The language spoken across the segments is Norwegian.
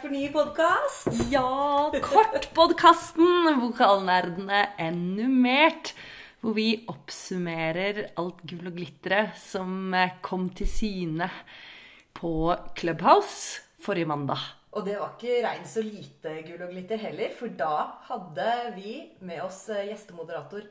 for ny podkast. Ja, Kortpodkasten, vokalnerdene ennumert. Hvor vi oppsummerer alt gull og glitteret som eh, kom til syne på Clubhouse forrige mandag. Og det var ikke regn så lite gull og glitter heller, for da hadde vi med oss eh, gjestemoderator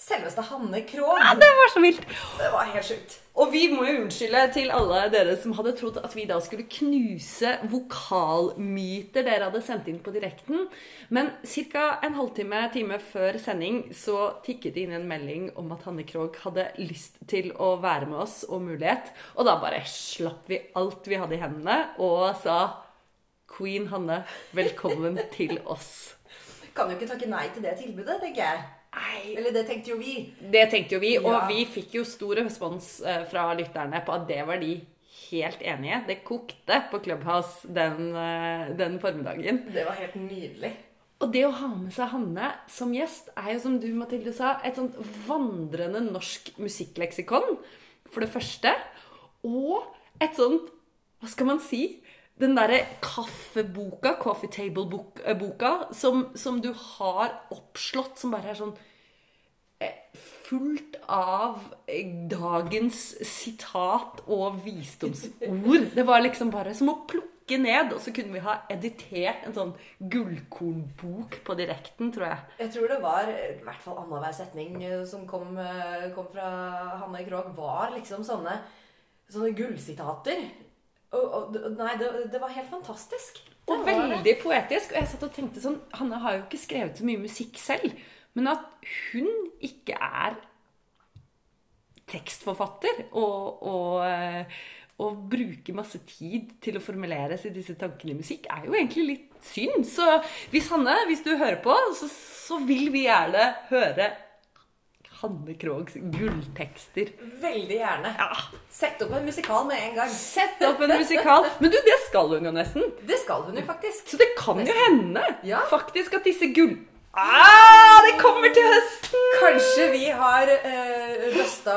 selveste Hanne Krogh. Ja, det var så vilt! Det var helt sjukt. Og vi må jo unnskylde til alle dere som hadde trodd at vi da skulle knuse vokalmyter dere hadde sendt inn på direkten. Men ca. en halvtime time før sending så tikket det inn en melding om at Hanne Krogh hadde lyst til å være med oss og mulighet. Og da bare slapp vi alt vi hadde i hendene og sa Queen Hanne, velkommen til oss. Kan jo ikke takke nei til det tilbudet, tenker jeg. Nei, Eller det tenkte jo vi. Det tenkte jo vi, og Ja. vi fikk jo stor respons eh, fra lytterne på at det var de helt enige. Det kokte på Clubhouse den, eh, den formiddagen. Det var helt nydelig. Og det å ha med seg Hanne som gjest er jo, som du Mathilde sa, et sånt vandrende norsk musikkleksikon, for det første. Og et sånt, hva skal man si, den derre kaffeboka, coffee table-boka, som, som du har oppslått, som bare er sånn eh, fullt av eh, dagens sitat og visdomsord. Det var liksom bare som å plukke ned, og så kunne vi ha editert en sånn gullkornbok på direkten, tror jeg. Jeg tror det var i hvert fall annenhver setning eh, som kom, eh, kom fra Hanne Krogh, var liksom sånne, sånne gullsitater. Og, og, nei, det, det var helt fantastisk. Det Og det. veldig poetisk. Og jeg satt og tenkte sånn Hanne har jo ikke skrevet så mye musikk selv. Men at hun ikke er tekstforfatter og, og, eh, og bruker masse tid til å formulere seg disse tankene i musikk, er jo egentlig litt synd. Så hvis Hanne, hvis du hører på, så, så vil vi gjerne høre Hanne Krogs gulltekster. Veldig gjerne. Ja, Sett opp en musikal med en gang. Sett opp en musikal. Men du, det skal hun jo nesten. Det skal hun jo faktisk. Så det kan jo hende Ja. faktisk at disse gull... Ah, det kommer til høsten! Kanskje vi har eh, besta,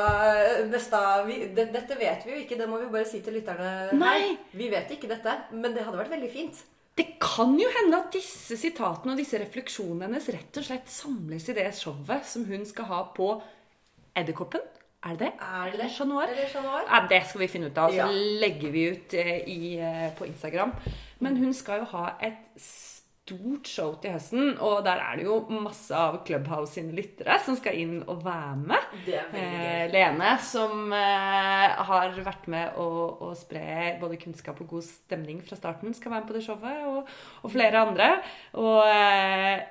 besta vi, det, Dette vet vi jo ikke, det må vi bare si til lytterne. Nei. Vi vet ikke dette, men det hadde vært veldig fint. Det kan jo hende at disse sitatene og disse refleksjonene hennes rett og slett samles i det showet som hun skal ha på Edderkoppen. Er det det? Er det Eller det? Chat Noir? Ja, det skal vi finne ut av. Så Ja. legger vi ut eh, i, eh, på Instagram. Men hun skal jo ha et stort show til høsten, og der er det jo masse av Clubhouse sine lyttere som skal inn og være med. Det er veldig gøy. Eh, Lene, som eh, har vært med å, å spre både kunnskap og god stemning fra starten, skal være med på det showet, og, og flere andre. Og eh,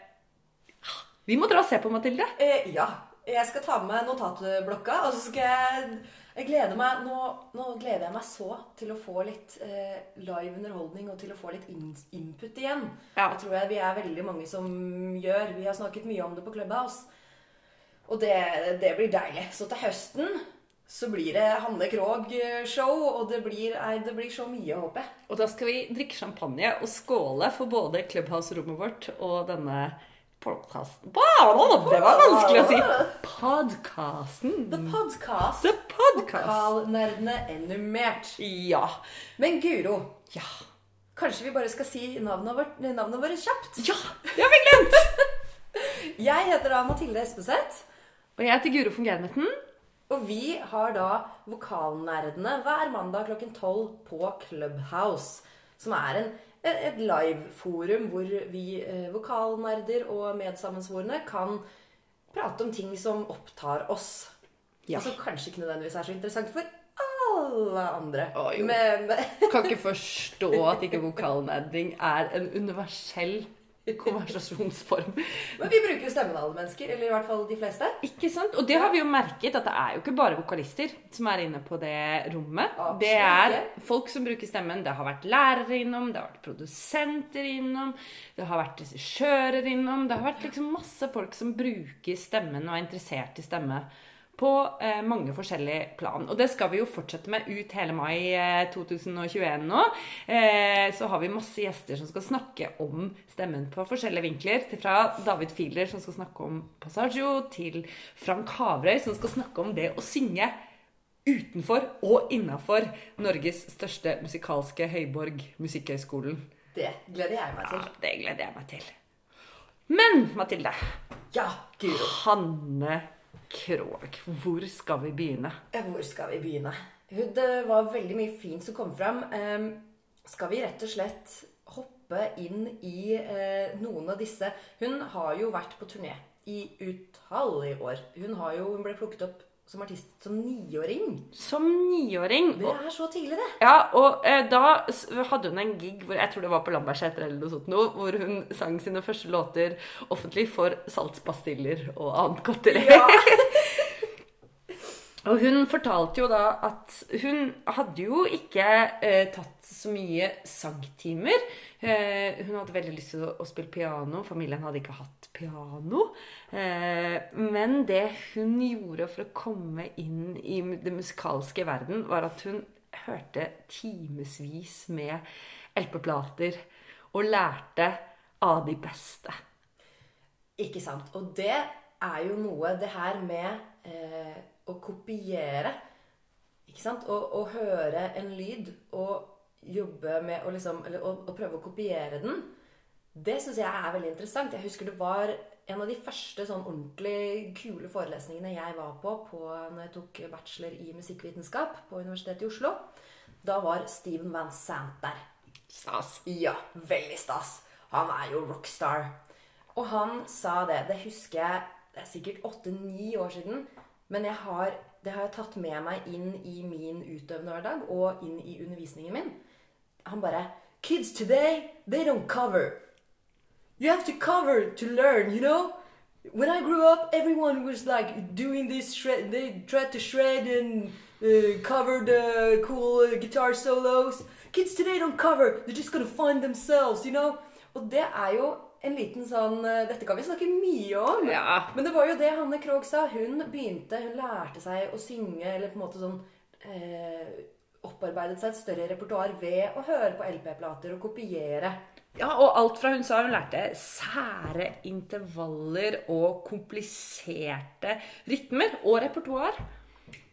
vi må dra og se på, Mathilde. Eh, ja. Jeg skal ta med notatblokka, og så skal jeg jeg gleder meg, nå, nå gleder jeg meg så til å få litt eh, live underholdning og til å få litt in input igjen. Ja. Det tror jeg vi er veldig mange som gjør. Vi har snakket mye om det på Clubhouse. Og det, det blir deilig. Så til høsten så blir det Hanne Krogh-show, og det blir, det blir så mye, håper jeg. Og da skal vi drikke champagne og skåle for både Clubhouse-rommet vårt og denne podkasten Det var vanskelig å si! Podkasten. The podcast. The podcast. Vokalnerdene ennumert. Ja. Men Guro, Ja. kanskje vi bare skal si navnet vårt, navnet vårt kjapt? Ja, det har vi glemt! Jeg heter da Mathilde Espeseth. Og jeg heter Guro von Germetten. Og vi har da Vokalnerdene hver mandag klokken tolv på Clubhouse. Som er en, et live-forum hvor vi eh, vokalnerder og medsammensvorne kan prate om ting som opptar oss. Ja. Og som kanskje ikke nødvendigvis er så interessant for alle andre. Å. Men Kan ikke forstå at ikke vokalnerding er en universell konversasjonsform. Men vi bruker jo stemmen alle mennesker, eller i hvert fall de fleste. Ikke sant? Og det har vi jo merket, at det er jo ikke bare vokalister som er inne på det rommet. Absolutt Det er folk som bruker stemmen. Det har vært lærere innom, det har vært produsenter innom, det har vært regissører innom. Det har vært liksom masse folk som bruker stemmen og er interessert i stemme. På eh, mange forskjellige plan. Og det skal vi jo fortsette med ut hele mai eh, 2021 nå. Eh, så har vi masse gjester som skal snakke om stemmen på forskjellige vinkler. Til fra David Fiedler som skal snakke om Passaggio, til Frank Havrøy som skal snakke om det å synge utenfor og innafor Norges største musikalske høyborg, Musikkhøgskolen. Det gleder jeg meg til. Ja, det gleder jeg meg til. Men Mathilde, Ja, Guro. Hanne Krogh, hvor skal vi begynne? Eh, Hvor skal vi begynne? Det var veldig mye fint som kom fram. Ehm, skal vi rett og slett hoppe inn i eh, noen av disse Hun har jo vært på turné i utallige år. Hun, jo, hun ble plukket opp som artist som niåring. Som niåring Det er så tidlig, det. Ja, og eh, da hadde hun en gig hvor jeg tror det var på Lambertseter eller noe sånt noe, hvor hun sang sine første låter offentlig for saltspastiller og annet godteri. Ja. Og hun fortalte jo da at hun hadde jo ikke eh, tatt så mye sangtimer. Eh, hun hadde veldig lyst til å, å spille piano. Familien hadde ikke hatt piano. Eh, men det hun gjorde for å komme inn i det musikalske verden, var at hun hørte timevis med LP-plater og lærte av de beste. Ikke sant. Og det er jo noe Det her med eh, å kopiere Ikke sant? Å, høre en lyd og jobbe med å liksom Eller å, å prøve å kopiere den. Det syns jeg er veldig interessant. Jeg husker det var en av de første sånn ordentlig kule forelesningene jeg var på, på når jeg tok bachelor i musikkvitenskap på Universitetet i Oslo. Da var Steven Van Sant der. Stas. Ja, veldig stas. Han er jo rockstar. Og han sa det. Det husker jeg Det er sikkert åtte-ni år siden. Men jeg har, det har jeg tatt med meg inn i min utøvende hverdag og inn i undervisningen min. Han bare Kids today, they don't cover. You have to cover to learn, you know? When I grew up, everyone was like doing this shred. They tried to shred and uh, cover the cool uh, guitar solos. Kids today don't cover. They're just gonna find themselves, you know? Og det er jo en liten sånn uh, Dette kan vi snakke mye om. Ja. Men det var jo det Hanne Krogh sa. Hun begynte, hun lærte seg å synge, eller på en måte sånn eh, Opparbeidet seg et større repertoar ved å høre på LP-plater og kopiere. Ja, og alt fra hun sa hun lærte sære intervaller og kompliserte rytmer og repertoar.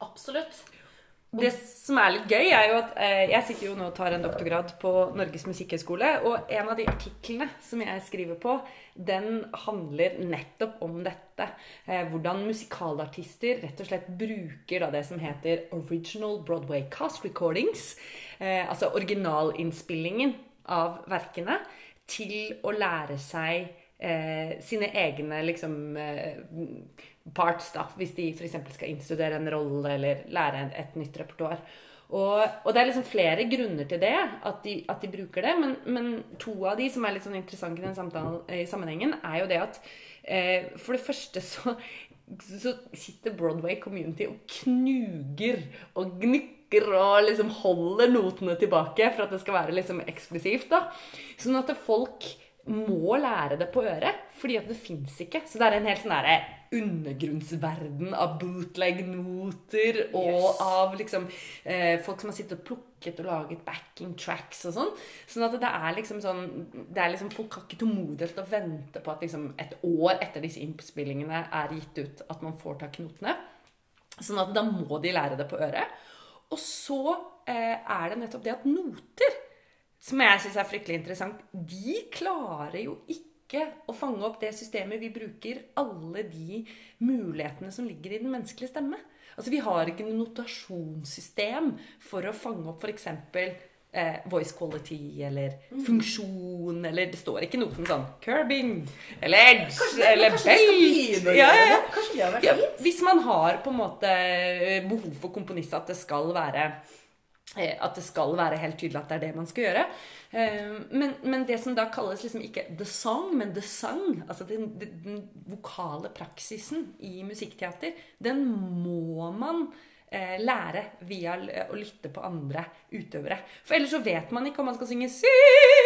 Absolutt. Det som er litt gøy, er jo at eh, jeg sitter jo nå og tar en doktorgrad på Norges musikkhøgskole, og en av de artiklene som jeg skriver på, den handler nettopp om dette. Eh, hvordan musikalartister rett og slett bruker da det som heter original Broadway cast recordings, eh, altså originalinnspillingen av verkene, til å lære seg eh, sine egne liksom eh, parts, da, hvis de f.eks. skal innstudere en rolle eller lære et, nytt repertoar. Og, og det er liksom flere grunner til det, at de, at de bruker det. Men, men to av de som er litt sånn interessante i den samtalen, i sammenhengen, er jo det at eh, for det første så, så sitter Broadway Community og knuger og gnukker og liksom holder notene tilbake for at det skal være liksom eksklusivt. da. Sånn at folk må lære det på øret, fordi at det fins ikke. Så det er en helt sånn derre undergrunnsverden av bootleg-noter og Yes. av liksom eh, folk som har sittet og plukket og laget backing tracks og sånn. Sånn at det er liksom sånn det er liksom, Folk har ikke tålmodighet til å vente på at liksom et år etter disse innspillingene er gitt ut, at man får tak i notene. Sånn at da må de lære det på øret. Og så eh, er det nettopp det at noter som jeg syns er fryktelig interessant, de klarer jo ikke å fange opp det systemet vi bruker, alle de mulighetene som ligger i den menneskelige stemme. Altså Vi har ikke noe notasjonssystem for å fange opp f.eks. Eh, voice quality eller funksjon, eller det står ikke noe som sånn curbing eller edge Kanskje, eller å Ja, ja. Kanskje det Ja, hvis man har på en måte behov for komponist at det skal være eh, at det skal være helt tydelig at det er det man skal gjøre. Eh, Men, men det som da kalles liksom ikke the song, men the sang, altså den, den, den vokale praksisen i musikkteater, den må man eh, lære via å lytte på andre utøvere. For ellers så vet man ikke om man skal synge si,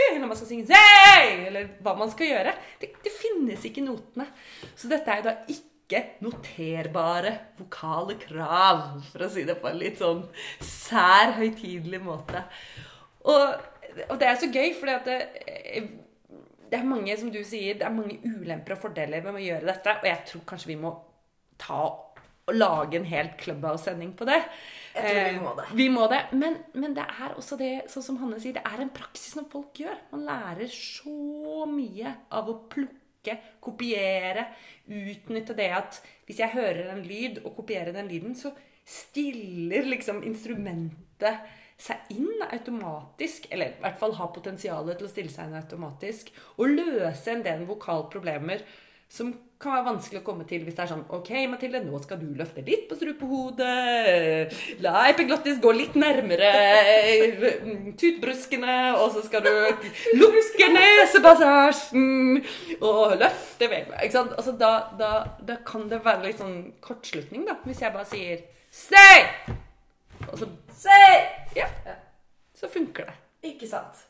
eller om man skal synge sei, eller hva man skal gjøre. Det, det finnes ikke notene. Så dette er jo da ikke noterbare vokale krav, for å si det på en litt sånn sær, høytidelig måte. Og, og det er så gøy, fordi at det, det er mange, som du sier, det er mange ulemper og fordeler med å gjøre dette, og jeg tror kanskje vi må ta å lage en helt Clubhouse-sending på det. Jeg tror vi Eh, må det. Vi må det. Men, men det er også det, sånn som Hanne sier, det er en praksis som folk gjør. Man lærer så mye av å plukke, kopiere, utnytte det at hvis jeg hører en lyd og kopierer den lyden, så stiller liksom instrumentet seg inn automatisk, eller i hvert fall har potensialet til å stille seg inn automatisk, og løse en del vokalproblemer som kan være vanskelig å komme til hvis det er sånn Ok, Mathilde, nå skal du løfte litt på strupehodet. La epiglottis gå litt nærmere mm, tutbruskene. Og så skal du lukke nesepassasjen og løfte vegene. Ikke sant? Altså, da, da, da kan det være litt sånn kortslutning, da. Hvis jeg bare sier Stay! Og så Stay! Ja. Så funker det. Ikke sant?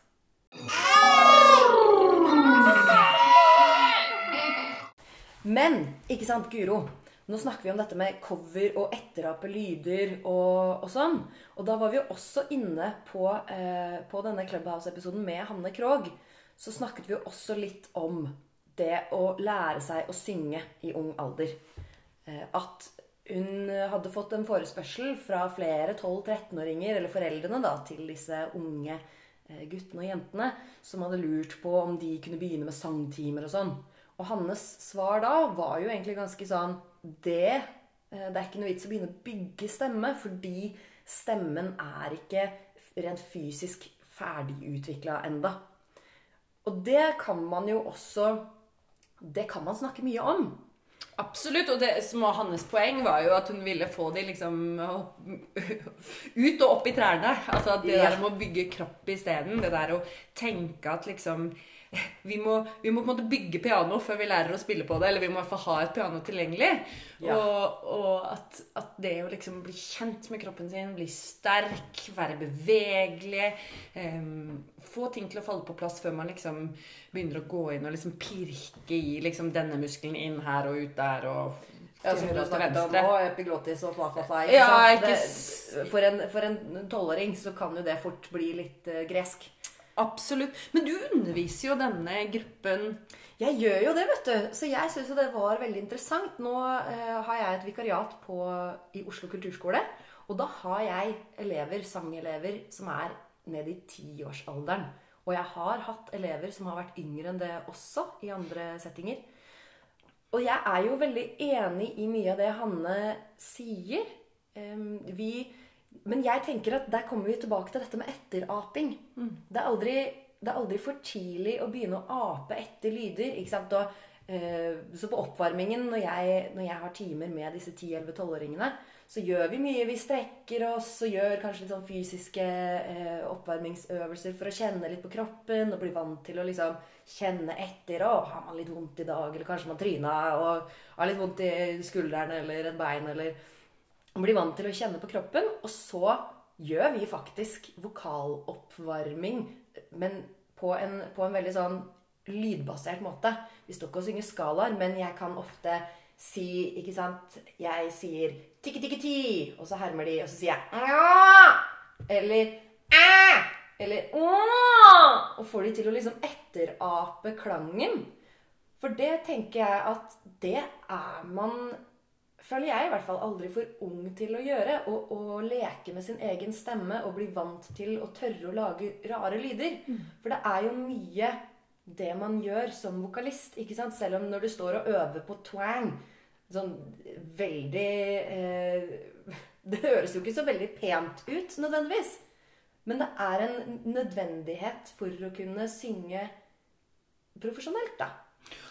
Men, ikke sant, Guro? Nå snakker vi om dette med cover og etterape lyder og, og sånn. Og da var vi jo også inne på, eh, på denne Clubhouse-episoden med Hanne Krogh. Så snakket vi jo også litt om det å lære seg å synge i ung alder. Eh, at hun hadde fått en forespørsel fra flere 12-13-åringer, eller foreldrene da, til disse unge eh, guttene og jentene, som hadde lurt på om de kunne begynne med sangtimer og sånn. Og Hannes svar da var jo egentlig ganske sånn Det, eh, det er ikke noe vits å begynne å bygge stemme, fordi stemmen er ikke rent fysisk ferdigutvikla enda. Og det kan man jo også Det kan man snakke mye om. Absolutt. Og det som var hans poeng, var jo at hun ville få de liksom ut og opp i trærne. Altså at det Ja. der med å bygge kropp isteden. Det der å tenke at liksom vi må, vi må på en måte bygge piano før vi lærer å spille på det. Eller vi må i hvert fall ha et piano tilgjengelig. Ja. Og, og at, at det å liksom bli kjent med kroppen sin, bli sterk, være bevegelig um, Få ting til å falle på plass før man liksom begynner å gå inn og liksom pirke i liksom denne muskelen inn her og ut der og Ja, som du høyre har og til snakket om venstre. nå, epiglottis og fla, fla, fla. Ja, ikke for en for en tolvåring så kan jo det fort bli litt eh, gresk. Absolutt. Men du underviser jo denne gruppen Jeg gjør jo det, vet du. Så jeg syns jo det var veldig interessant. Nå eh, har jeg et vikariat på, i Oslo kulturskole. Og da har jeg elever, sangelever som er ned i tiårsalderen. Og jeg har hatt elever som har vært yngre enn det også, i andre settinger. Og jeg er jo veldig enig i mye av det Hanne sier. Eh, vi, men jeg tenker at der kommer vi tilbake til dette med etteraping. Det, er aldri, det er aldri for tidlig å begynne å ape etter lyder. ikke sant? Og, eh, så på oppvarmingen, når jeg, når jeg har timer med disse 10-11-12-åringene, så gjør vi mye. Vi strekker oss og gjør kanskje litt sånn fysiske eh, oppvarmingsøvelser for å kjenne litt på kroppen og bli vant til å liksom kjenne etter. Å, har man litt vondt i dag? Eller kanskje man tryna og har litt vondt i skuldrene eller et bein? Eller man blir vant til å kjenne på kroppen. Og så gjør vi faktisk vokaloppvarming, men på en, på en veldig sånn lydbasert måte. Vi står ikke og synger skalaer, men jeg kan ofte si Ikke sant? Jeg sier tikki-tikki-ti, og så hermer de, og så sier jeg «Nga!» Eller æ! Eller «Åh!» Og får de til å liksom etterape klangen. For det tenker jeg at det er man føler jeg i hvert fall aldri for ung til å gjøre. Å, å leke med sin egen stemme og bli vant til å tørre å lage rare lyder. For det er jo mye det man gjør som vokalist. ikke sant? Selv om når du står og øver på twang Sånn veldig eh, Det høres jo ikke så veldig pent ut nødvendigvis. Men det er en nødvendighet for å kunne synge profesjonelt, da.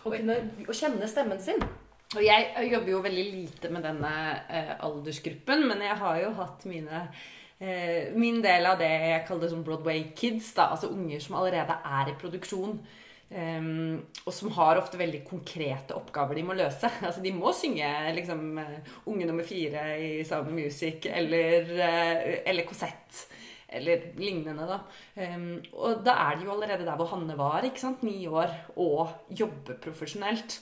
Å, kunne, og kjenne stemmen sin. Og jeg jobber jo veldig lite med denne eh, aldersgruppen, men jeg har jo hatt mine eh, min del av det jeg kaller som Broadway kids, da, altså unger som allerede er i produksjon. Um, og som har ofte veldig konkrete oppgaver de må løse. Altså De må synge liksom eh, Unge nummer fire i Sound Music eller, eh, eller Cosette. Eller lignende, da. Um, og da er de jo allerede der hvor Hanne var, ikke sant? ni år, og jobber profesjonelt.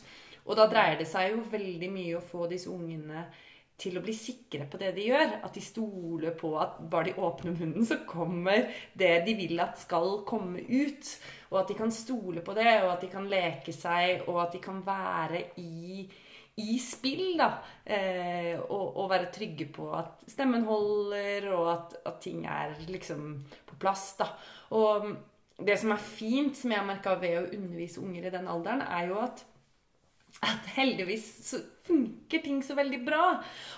Og da dreier det seg jo veldig mye å få disse ungene til å bli sikre på det de gjør. At de stoler på at bare de åpner munnen, så kommer det de vil at skal komme ut. Og at de kan stole på det, og at de kan leke seg, og at de kan være i, i spill, da. Eh, og, og være trygge på at stemmen holder, og at, at ting er liksom på plass, da. Og det som er fint, som jeg har merka ved å undervise unger i den alderen, er jo at at heldigvis så funker ting så veldig bra.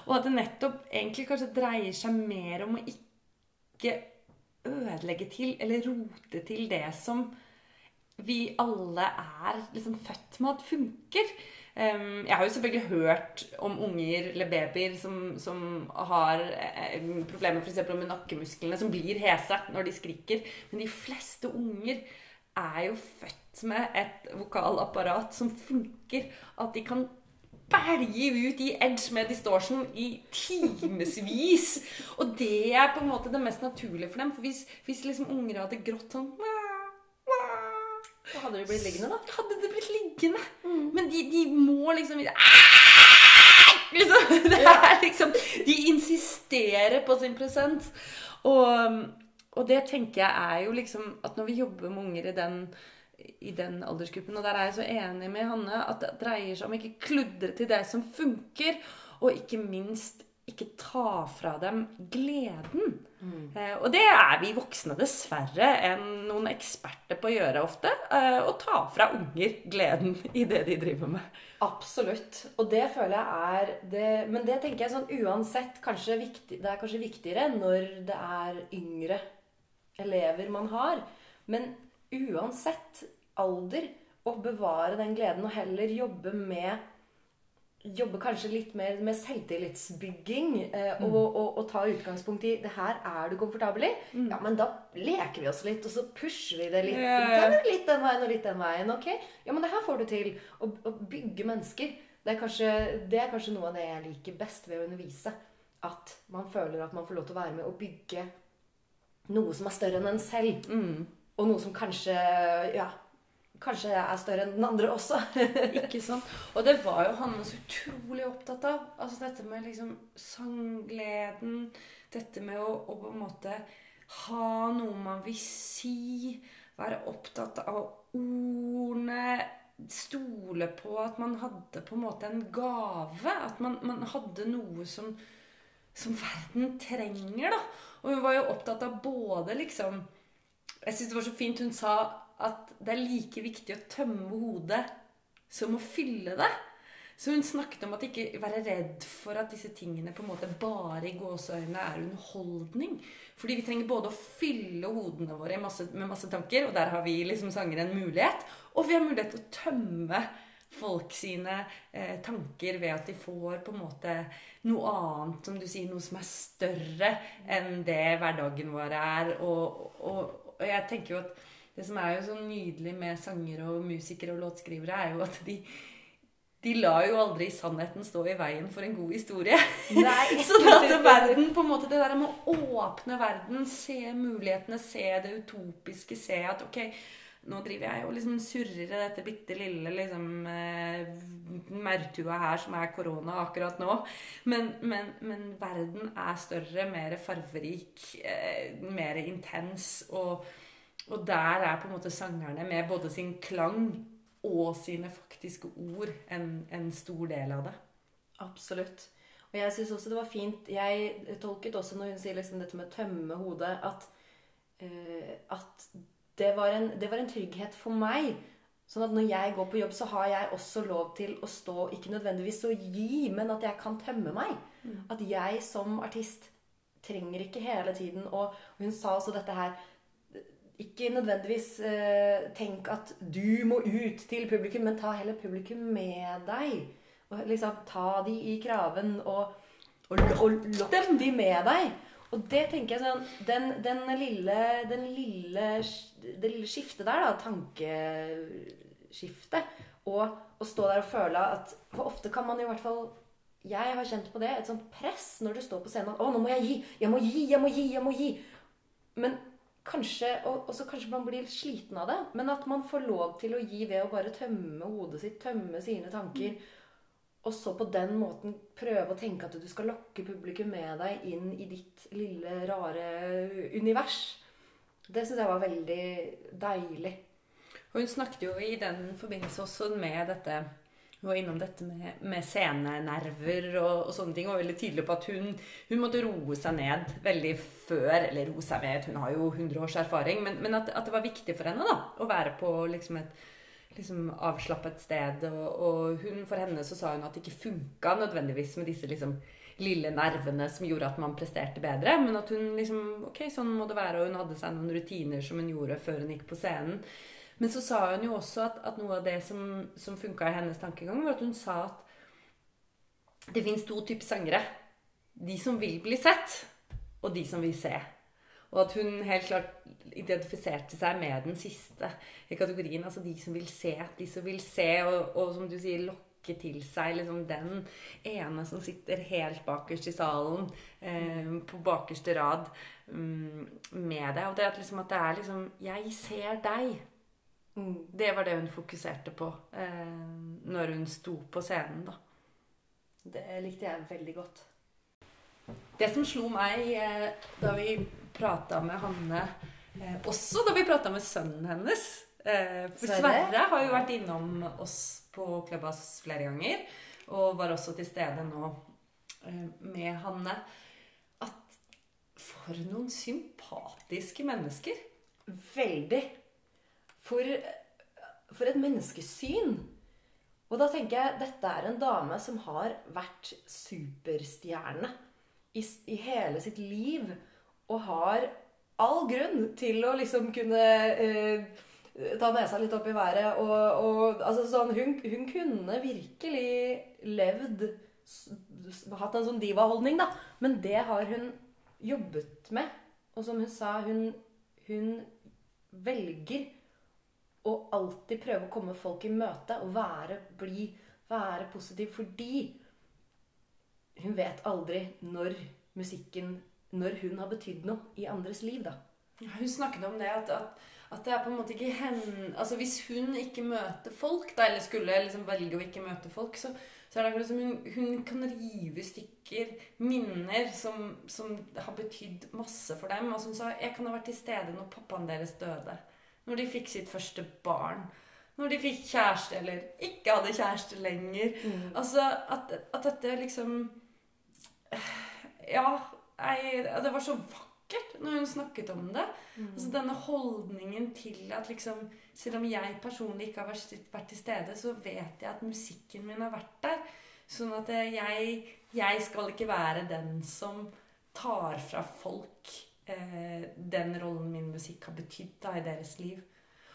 Og at det nettopp egentlig kanskje dreier seg mer om å ikke ødelegge til eller rote til det som vi alle er liksom født med at funker. Um, jeg har jo selvfølgelig hørt om unger eller babyer som, som har eh, problemer for med nakkemusklene, som blir hese når de skriker. Men de fleste unger er jo født med et vokalapparat som funker. At de kan belge ut i edge med distortion i timevis. Og det er på en måte det mest naturlige for dem. For hvis, hvis liksom unger hadde grått sånn da hadde de blitt liggende, da. Hadde det blitt liggende. Mm. Men de, de, må liksom liksom, Det er liksom De insisterer på sin presens. Og, og, det tenker jeg er jo liksom At når vi jobber med unger i den, i den aldersgruppen, og der er jeg så enig med Hanne, at det dreier seg om ikke kludre til det som funker, og ikke minst ikke ta fra dem gleden. Mm. Eh, og det er vi voksne dessverre enn noen eksperter på å gjøre ofte. Eh, å ta fra unger gleden i det de driver med. Absolutt. Og det føler jeg er det, Men det tenker jeg sånn uansett kanskje viktig, Det er kanskje viktigere når det er yngre elever man har. Men uansett alder, å bevare den gleden og heller jobbe med jobbe kanskje litt mer med selvtillitsbygging eh, mm. og, og, og, ta utgangspunkt i det her er du komfortabel i. Mm. Ja, men da leker vi oss litt, og så pusher vi det litt. Yeah. Litt den veien og litt den veien. ok? Ja, men det her får du til. Å, å bygge mennesker. Det er, kanskje, det er, kanskje, noe av det jeg liker best ved å undervise. At man føler at man får lov til å være med og bygge noe som er større enn en selv. Mm. Og noe som kanskje ja, kanskje er større enn den andre også. ikke sant? Og det var jo Hanne så utrolig opptatt av. Altså dette med liksom sanggleden. Dette med å, å, på en måte ha noe man vil si. Være opptatt av ordene. Stole på at man hadde på en måte en gave. At man, man hadde noe som, som verden trenger, da. Og hun var jo opptatt av både liksom Jeg syns det var så fint hun sa at det er like viktig å tømme hodet som å fylle det. Så hun snakket om at ikke være redd for at disse tingene på en måte bare i gåseøynene er underholdning. Fordi vi trenger både å fylle hodene våre masse, med masse tanker, og der har vi liksom sanger en mulighet. Og vi har mulighet til å tømme folk sine eh, tanker ved at de får på en måte noe annet, som du sier, noe som er større enn det hverdagen vår er. Og, og, og jeg tenker jo at det som er jo så nydelig med sangere og musikere og låtskrivere, er jo at de de lar jo aldri sannheten stå i veien for en god historie. Nei, sånn at verden, på en måte Det der med å åpne verden, se mulighetene, se det utopiske, se at ok, nå driver jeg og liksom surrer i dette bitte lille liksom, eh, maurtua her som er korona akkurat nå. Men, men, men, verden er større, mer farverik, eh, mer intens. og og der er på en måte sangerne med både sin klang og sine faktiske ord en, en stor del av det. Absolutt. Og jeg syns også det var fint Jeg tolket også når hun sier liksom dette med å tømme hodet, at, uh, at det, var en, det var en trygghet for meg. Sånn at når jeg går på jobb, så har jeg også lov til å stå Ikke nødvendigvis å gi, men at jeg kan tømme meg. Mm. At jeg som artist trenger ikke hele tiden Og hun sa også dette her ikke nødvendigvis eh, tenk at du må ut til publikum, men ta heller publikum med deg. Og liksom ta de i kraven og, og, og lokk de med deg. Og det tenker jeg sånn Den, den, lille, den lille, Det lille skiftet der, da, tankeskiftet, og å stå der og føle at For ofte kan man i hvert fall Jeg har kjent på det. Et sånt press når du står på scenen. 'Å, nå må jeg gi! Jeg må gi! Jeg må gi! Jeg må gi!' Men kanskje, og, så kanskje man blir sliten av det, men at man får lov til å gi ved å bare tømme hodet sitt, tømme sine tanker. Og så på den måten prøve å tenke at du skal lokke publikum med deg inn i ditt lille, rare univers. Det syns jeg var veldig deilig. Og hun snakket jo i den forbindelse også med dette hun var innom dette med, med scenenerver og, og, sånne ting. Og veldig tydelig på at hun, hun, måtte roe seg ned veldig før Eller roe seg ned, hun har jo 100 års erfaring. Men, men at, at, det var viktig for henne da, å være på liksom et liksom avslappet sted. Og, og hun, for henne så sa hun at det ikke funka nødvendigvis med disse liksom lille nervene som gjorde at man presterte bedre. Men at hun liksom Ok, sånn må det være. Og hun hadde seg noen rutiner som hun gjorde før hun gikk på scenen. Men så sa hun jo også at, at noe av det som, som funka i hennes tankegang, var at hun sa at det fins to typer sangere. De som vil bli sett, og de som vil se. Og at hun helt klart identifiserte seg med den siste i kategorien. Altså de som vil se. De som vil se, og, og som du sier, lokke til seg liksom den ene som sitter helt bakerst i salen, eh, på bakerste rad, um, med deg. Og det at, liksom, at det er liksom Jeg ser deg. Mm. Det var det hun fokuserte på eh, når hun sto på scenen, da. Det likte jeg veldig godt. Det som slo meg eh, da vi prata med Hanne, eh, også da vi prata med sønnen hennes eh, For Sverre har jo vært innom oss på Klubbas flere ganger. Og var også til stede nå eh, med Hanne. At for noen sympatiske mennesker. Veldig. For, for et menneskesyn. Og da tenker jeg dette er en dame som har vært superstjerne i, i hele sitt liv. Og har all grunn til å liksom kunne eh, ta nesa litt opp i været. Og, og altså sånn, hun, hun, kunne virkelig levd Hatt en sånn divaholdning, da. Men det har hun jobbet med. Og som hun sa, hun, hun velger å alltid prøve å komme folk i møte og være blid, være positiv, fordi hun vet aldri når musikken Når hun har betydd noe i andres liv, da. Hun snakket om det at, at at det er på en måte ikke henne Altså Hvis hun ikke møter folk, da, eller skulle liksom velge å ikke møte folk, så, så er det akkurat som hun, hun kan rive i stykker minner som, som har betydd masse for dem. Og som sa Jeg kan ha vært til stede når pappaen deres døde. Når de fikk sitt første barn. Når de fikk kjæreste eller ikke hadde kjæreste lenger. Mm. Altså at, at, dette liksom Ja, jeg, det var så vakkert når hun snakket om det. Mm. Altså Denne holdningen til at liksom Selv om jeg personlig ikke har vært, vært til stede, så vet jeg at musikken min har vært der. Sånn at jeg, jeg skal ikke være den som tar fra folk eh, den rollen min musikk har betydd i deres liv.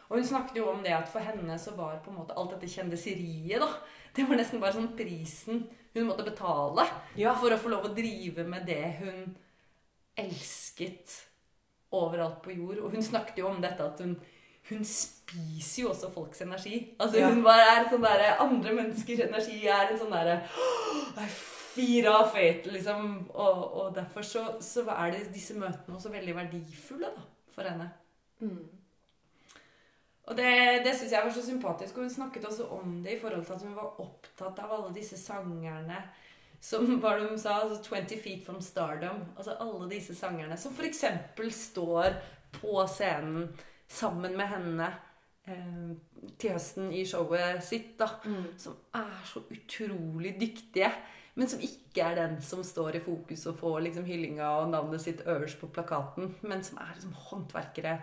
Og hun snakket jo om det at for henne så var på en måte alt dette kjendiseriet da, Det var nesten bare sånn prisen hun måtte betale ja. for å få lov å drive med det hun elsket overalt på jord. Og hun snakket jo om dette at hun, hun spiser jo også folks energi. Altså ja. Hun bare er sånn der, Andre menneskers energi er en sånn derre Fire av fate, liksom. Og, og derfor så, så, er det disse møtene også veldig verdifulle da, for henne. Mm. Og det, det syns jeg var så sympatisk. Og hun snakket også om det i forhold til at hun var opptatt av alle disse sangerne som hva de sa, altså 20 Feet from Stardom. Altså alle disse sangerne som f.eks. står på scenen sammen med henne eh, til høsten i showet sitt, da. Mm. Som er så utrolig dyktige. Men som ikke er den som står i fokus og får liksom hyllinga og navnet sitt øverst på plakaten. Men som er liksom håndverkere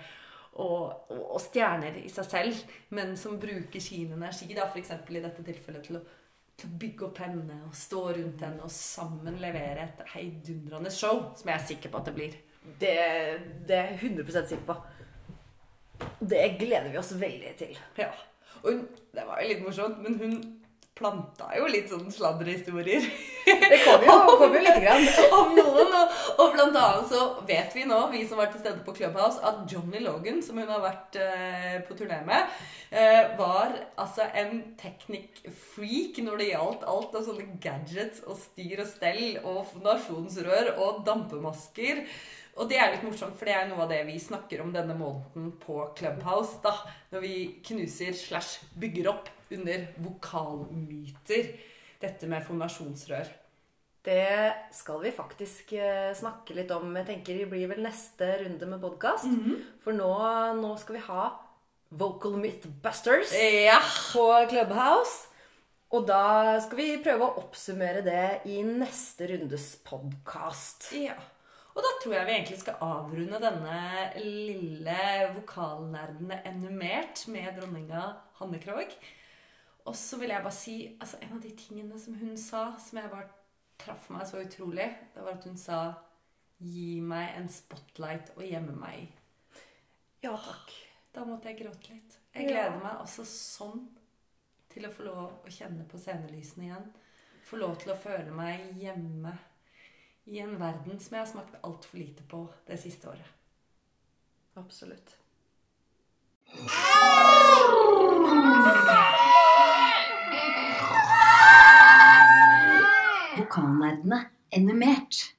og, og, og stjerner i seg selv. Men som bruker sin energi, da, f.eks. i dette tilfellet, til å til å bygge opp henne og stå rundt henne og sammen levere et heidundrende show, som jeg er sikker på at det blir. Det, det er jeg 100 sikker på. Det gleder vi oss veldig til. Ja. Og hun, det var jo litt morsomt, men hun planta jo litt sånn sladrehistorier. Det kommer jo, kom jo litt grann. om noen. Og, og, blant annet så vet vi nå, vi som var til stede på Clubhouse, at Johnny Logan, som hun har vært eh, på turné med, eh, var altså en teknikk-freak når det gjaldt alt av sånne gadgets og styr og stell og fondasjonsrør og dampemasker. Og det er litt morsomt, for det er noe av det vi snakker om denne måneden på Clubhouse. da, Når vi knuser slash bygger opp under vokalmyter. Dette med fonasjonsrør. Det skal vi faktisk eh, snakke litt om. Jeg tenker Det blir vel neste runde med podkast. Mm -hmm. For nå, nå, skal vi ha Vocal Mythbusters ja. på Clubhouse. Og da skal vi prøve å oppsummere det i neste rundes podkast. Ja. Og da tror jeg vi egentlig skal avrunde denne lille vokalnerdene ennumert med dronninga Hanne Krogh. Og så vil jeg bare si altså En av de tingene som hun sa, som jeg bare traff meg så utrolig, det var at hun sa Gi meg en spotlight og gjemme meg i. Ja takk. Da måtte jeg gråte litt. Jeg Ja. gleder meg også sånn til å få lov å kjenne på scenelysene igjen. Få lov til å føle meg hjemme i en verden som jeg har smakt altfor lite på det siste året. Absolutt. Vokalnerdene animert.